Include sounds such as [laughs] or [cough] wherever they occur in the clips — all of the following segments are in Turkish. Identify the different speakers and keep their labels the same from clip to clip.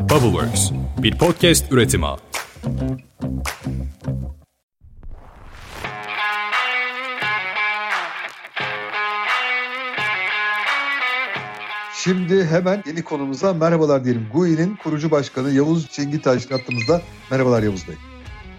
Speaker 1: Bubbleworks, bir podcast üretimi.
Speaker 2: Şimdi hemen yeni konumuza merhabalar diyelim. GUI'nin kurucu başkanı Yavuz Çengitaş hattımızda. Merhabalar Yavuz Bey.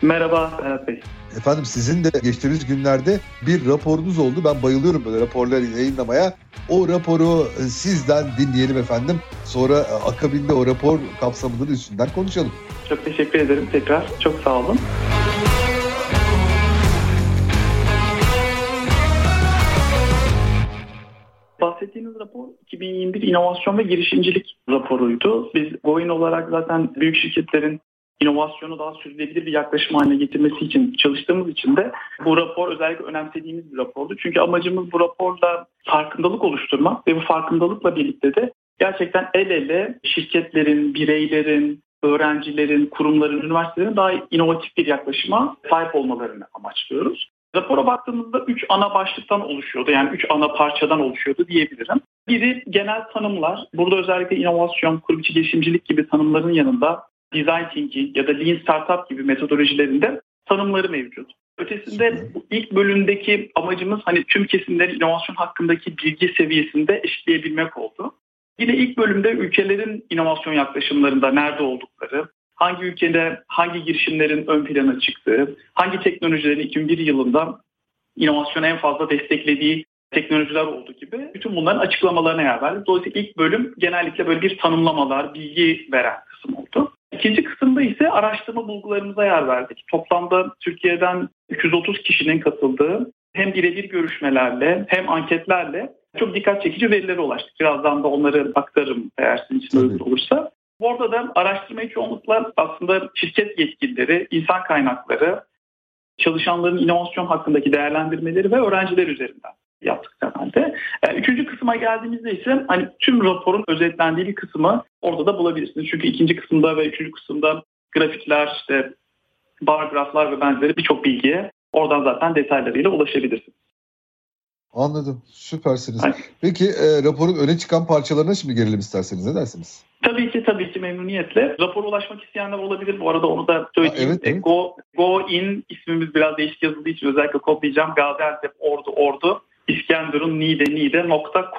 Speaker 3: Merhaba Ferhat Bey.
Speaker 2: Efendim sizin de geçtiğimiz günlerde bir raporunuz oldu. Ben bayılıyorum böyle raporları yayınlamaya. O raporu e, sizden dinleyelim efendim. Sonra e, akabinde o rapor kapsamının üstünden konuşalım.
Speaker 3: Çok teşekkür ederim tekrar. Çok sağ olun. Bahsettiğiniz rapor 2021 inovasyon ve girişimcilik raporuydu. Biz Goin olarak zaten büyük şirketlerin inovasyonu daha sürdürülebilir bir yaklaşım haline getirmesi için çalıştığımız için de bu rapor özellikle önemsediğimiz bir rapordu. Çünkü amacımız bu raporda farkındalık oluşturmak ve bu farkındalıkla birlikte de gerçekten el ele şirketlerin, bireylerin, öğrencilerin, kurumların, üniversitelerin daha inovatif bir yaklaşıma sahip olmalarını amaçlıyoruz. Rapora baktığımızda üç ana başlıktan oluşuyordu. Yani üç ana parçadan oluşuyordu diyebilirim. Biri genel tanımlar. Burada özellikle inovasyon, kurum içi girişimcilik gibi tanımların yanında design thinking ya da lean startup gibi metodolojilerinde tanımları mevcut. Ötesinde ilk bölümdeki amacımız hani tüm kesimlerin inovasyon hakkındaki bilgi seviyesinde eşitleyebilmek oldu. Yine ilk bölümde ülkelerin inovasyon yaklaşımlarında nerede oldukları, hangi ülkede hangi girişimlerin ön plana çıktığı, hangi teknolojilerin 2001 yılında inovasyonu en fazla desteklediği teknolojiler olduğu gibi bütün bunların açıklamalarına yer verdik. Dolayısıyla ilk bölüm genellikle böyle bir tanımlamalar, bilgi veren. İkinci kısımda ise araştırma bulgularımıza yer verdik. Toplamda Türkiye'den 330 kişinin katıldığı hem birebir görüşmelerle hem anketlerle çok dikkat çekici verilere ulaştık. Birazdan da onları aktarırım eğer sizin için uygun olursa. Orada da araştırmayı çoğunlukla aslında şirket yetkilileri, insan kaynakları, çalışanların inovasyon hakkındaki değerlendirmeleri ve öğrenciler üzerinden yaptık temelde. Yani üçüncü kısma geldiğimizde ise hani tüm raporun özetlendiği bir kısmı orada da bulabilirsiniz. Çünkü ikinci kısımda ve üçüncü kısımda grafikler, işte bar graflar ve benzeri birçok bilgiye oradan zaten detaylarıyla ulaşabilirsiniz.
Speaker 2: Anladım. Süpersiniz. Aynen. Peki e, raporun öne çıkan parçalarına şimdi gelelim isterseniz. Ne dersiniz?
Speaker 3: Tabii ki tabii ki memnuniyetle. Rapora ulaşmak isteyenler olabilir. Bu arada onu da söyleyeyim. Ha, evet, evet. Go, Go In ismimiz biraz değişik yazıldığı için özellikle kodlayacağım. Gaziantep Ordu Ordu İskenderun Nide Nide nokta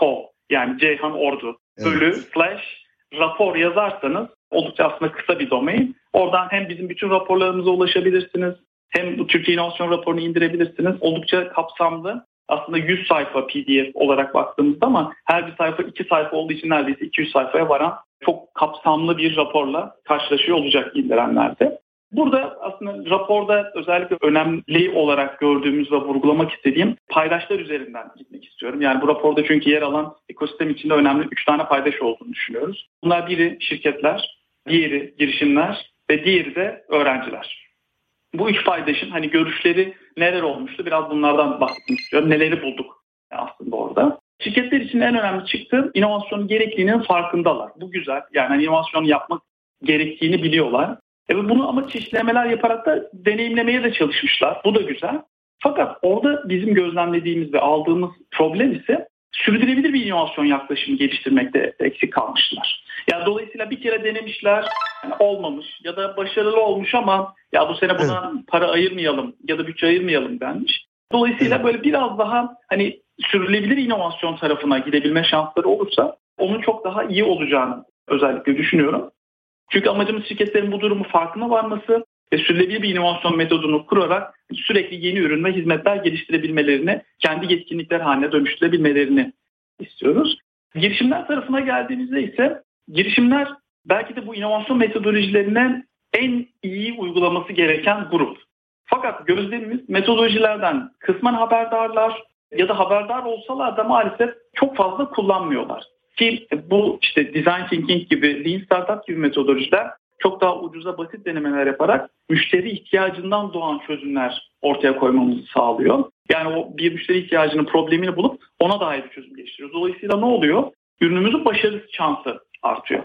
Speaker 3: yani Ceyhan Ordu evet. bölü slash rapor yazarsanız oldukça aslında kısa bir domain. Oradan hem bizim bütün raporlarımıza ulaşabilirsiniz hem bu Türkiye İnovasyon raporunu indirebilirsiniz. Oldukça kapsamlı aslında 100 sayfa PDF olarak baktığımızda ama her bir sayfa 2 sayfa olduğu için neredeyse 200 sayfaya varan çok kapsamlı bir raporla karşılaşıyor olacak indirenlerde. Burada aslında raporda özellikle önemli olarak gördüğümüz ve vurgulamak istediğim paydaşlar üzerinden gitmek istiyorum. Yani bu raporda çünkü yer alan ekosistem içinde önemli 3 tane paydaş olduğunu düşünüyoruz. Bunlar biri şirketler, diğeri girişimler ve diğeri de öğrenciler. Bu üç paydaşın hani görüşleri neler olmuştu biraz bunlardan bahsetmek istiyorum. Neleri bulduk aslında orada. Şirketler için en önemli çıktı inovasyonun gerekliliğinin farkındalar. Bu güzel. Yani inovasyon yapmak gerektiğini biliyorlar. E bunu ama çeşitlemeler yaparak da deneyimlemeye de çalışmışlar. Bu da güzel. Fakat orada bizim gözlemlediğimiz ve aldığımız problem ise sürdürülebilir bir inovasyon yaklaşımı geliştirmekte eksik kalmışlar. Yani dolayısıyla bir kere denemişler, yani olmamış ya da başarılı olmuş ama ya bu sene buna evet. para ayırmayalım ya da bütçe ayırmayalım denmiş. Dolayısıyla evet. böyle biraz daha hani sürdürülebilir inovasyon tarafına gidebilme şansları olursa onun çok daha iyi olacağını özellikle düşünüyorum. Çünkü amacımız şirketlerin bu durumu farkına varması ve sürdürülebilir bir inovasyon metodunu kurarak sürekli yeni ürün ve hizmetler geliştirebilmelerini, kendi yetkinlikler haline dönüştürebilmelerini istiyoruz. Girişimler tarafına geldiğimizde ise girişimler belki de bu inovasyon metodolojilerine en iyi uygulaması gereken grup. Fakat gözlemimiz metodolojilerden kısmen haberdarlar ya da haberdar olsalar da maalesef çok fazla kullanmıyorlar. Ki bu işte design thinking gibi, lean startup gibi metodolojiler çok daha ucuza basit denemeler yaparak müşteri ihtiyacından doğan çözümler ortaya koymamızı sağlıyor. Yani o bir müşteri ihtiyacının problemini bulup ona dair bir çözüm geliştiriyoruz. Dolayısıyla ne oluyor? Ürünümüzün başarı şansı artıyor.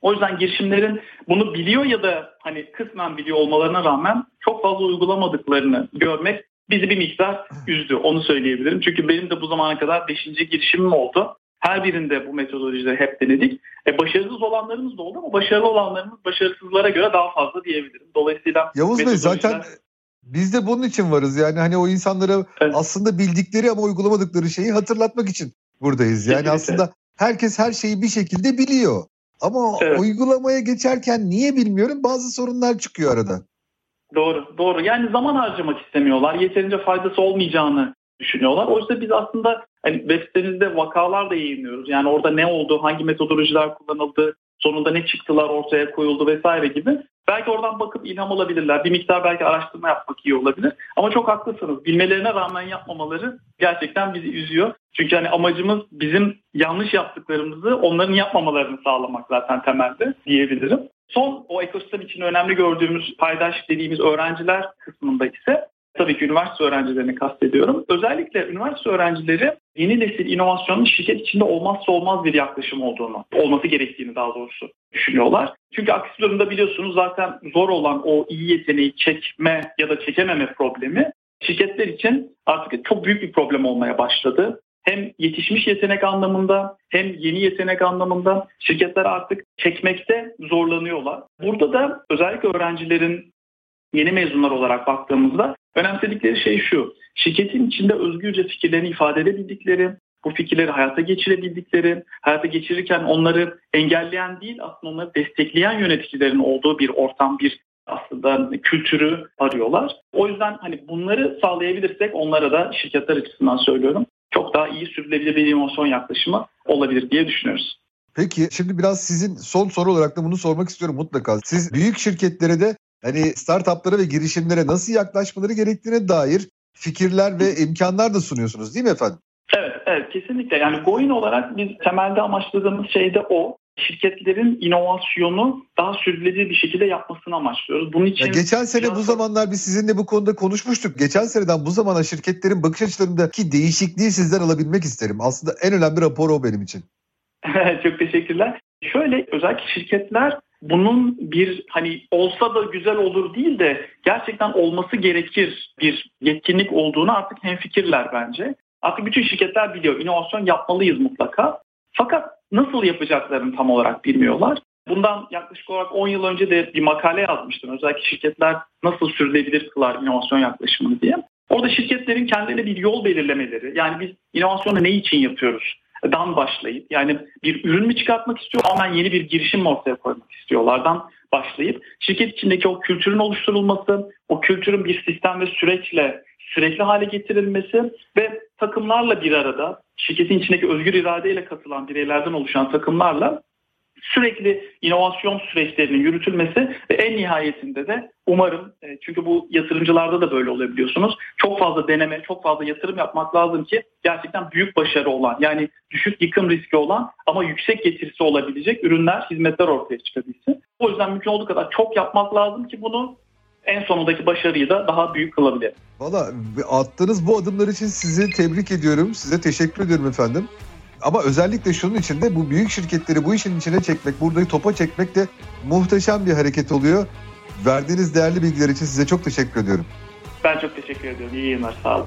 Speaker 3: O yüzden girişimlerin bunu biliyor ya da hani kısmen biliyor olmalarına rağmen çok fazla uygulamadıklarını görmek bizi bir miktar üzdü. Onu söyleyebilirim. Çünkü benim de bu zamana kadar 5. girişimim oldu Her birinde bu metodolojileri hep denedik. E, başarısız olanlarımız da oldu ama başarılı olanlarımız başarısızlara göre daha fazla diyebilirim. Dolayısıyla
Speaker 2: Yavuz Bey zaten biz de bunun için varız. Yani hani o insanlara evet. aslında bildikleri ama uygulamadıkları şeyi hatırlatmak için buradayız. Yani Kesinlikle. aslında herkes her şeyi bir şekilde biliyor. Ama evet. uygulamaya geçerken niye bilmiyorum bazı sorunlar çıkıyor arada.
Speaker 3: Doğru, doğru. Yani zaman harcamak istemiyorlar. Yeterince faydası olmayacağını düşünüyorlar. Oysa biz aslında hani web sitemizde vakalar da yayınlıyoruz. Yani orada ne oldu, hangi metodolojiler kullanıldı, sonunda ne çıktılar ortaya koyuldu vesaire gibi. Belki oradan bakıp ilham alabilirler. Bir miktar belki araştırma yapmak iyi olabilir. Ama çok haklısınız. Bilmelerine rağmen yapmamaları gerçekten bizi üzüyor. Çünkü hani amacımız bizim yanlış yaptıklarımızı onların yapmamalarını sağlamak zaten temelde diyebilirim. Son o ekosistem için önemli gördüğümüz paydaş dediğimiz öğrenciler kısmında ise tabii ki üniversite öğrencilerini kastediyorum. Özellikle üniversite öğrencileri yeni nesil inovasyonun şirket içinde olmazsa olmaz bir yaklaşım olduğunu, olması gerektiğini daha doğrusu düşünüyorlar. Çünkü aksi durumda biliyorsunuz zaten zor olan o iyi yeteneği çekme ya da çekememe problemi şirketler için artık çok büyük bir problem olmaya başladı. Hem yetişmiş yetenek anlamında hem yeni yetenek anlamında şirketler artık çekmekte zorlanıyorlar. Burada da özellikle öğrencilerin yeni mezunlar olarak baktığımızda önemsedikleri şey şu. Şirketin içinde özgürce fikirlerini ifade edebildikleri, bu fikirleri hayata geçirebildikleri, hayata geçirirken onları engelleyen değil aslında onları destekleyen yöneticilerin olduğu bir ortam, bir aslında kültürü arıyorlar. O yüzden hani bunları sağlayabilirsek onlara da şirketler açısından söylüyorum çok daha iyi sürdürülebilir bir inovasyon yaklaşımı olabilir diye düşünüyoruz.
Speaker 2: Peki şimdi biraz sizin son soru olarak da bunu sormak istiyorum mutlaka. Siz büyük şirketlere de hani startuplara ve girişimlere nasıl yaklaşmaları gerektiğine dair fikirler ve imkanlar da sunuyorsunuz değil mi efendim?
Speaker 3: Evet, evet kesinlikle. Yani Goin olarak biz temelde amaçladığımız şey de o şirketlerin inovasyonu daha sürdürülebilir bir şekilde yapmasını amaçlıyoruz. Bunun için
Speaker 2: ya geçen sene bu zamanlar biz sizinle bu konuda konuşmuştuk. Geçen seneden bu zamana şirketlerin bakış açılarındaki değişikliği sizden alabilmek isterim. Aslında en önemli rapor o benim için. [laughs]
Speaker 3: Çok teşekkürler. Şöyle özellikle şirketler bunun bir hani olsa da güzel olur değil de gerçekten olması gerekir bir yetkinlik olduğunu artık hemfikirler bence. Artık bütün şirketler biliyor inovasyon yapmalıyız mutlaka. Fakat nasıl yapacaklarını tam olarak bilmiyorlar. Bundan yaklaşık olarak 10 yıl önce de bir makale yazmıştım. Özellikle şirketler nasıl sürdürülebilir kılar inovasyon yaklaşımını diye. Orada şirketlerin kendilerine bir yol belirlemeleri, yani biz inovasyonu ne için yapıyoruz? Dan başlayıp yani bir ürün mü çıkartmak istiyor ama yeni bir girişim mi ortaya koymak istiyorlardan başlayıp şirket içindeki o kültürün oluşturulması, o kültürün bir sistem ve süreçle sürekli hale getirilmesi ve takımlarla bir arada şirketin içindeki özgür iradeyle katılan bireylerden oluşan takımlarla sürekli inovasyon süreçlerinin yürütülmesi ve en nihayetinde de umarım e, çünkü bu yatırımcılarda da böyle olabiliyorsunuz. Çok fazla deneme, çok fazla yatırım yapmak lazım ki gerçekten büyük başarı olan yani düşük yıkım riski olan ama yüksek getirisi olabilecek ürünler, hizmetler ortaya çıkabilsin. O yüzden mümkün olduğu kadar çok yapmak lazım ki bunu en sonundaki başarıyı da daha büyük kılabilir.
Speaker 2: Valla attığınız bu adımlar için sizi tebrik ediyorum. Size teşekkür ediyorum efendim. Ama özellikle şunun için de bu büyük şirketleri bu işin içine çekmek, burada topa çekmek de muhteşem bir hareket oluyor. Verdiğiniz değerli bilgiler için size çok teşekkür ediyorum.
Speaker 3: Ben çok teşekkür ediyorum. İyi yayınlar. Sağ olun.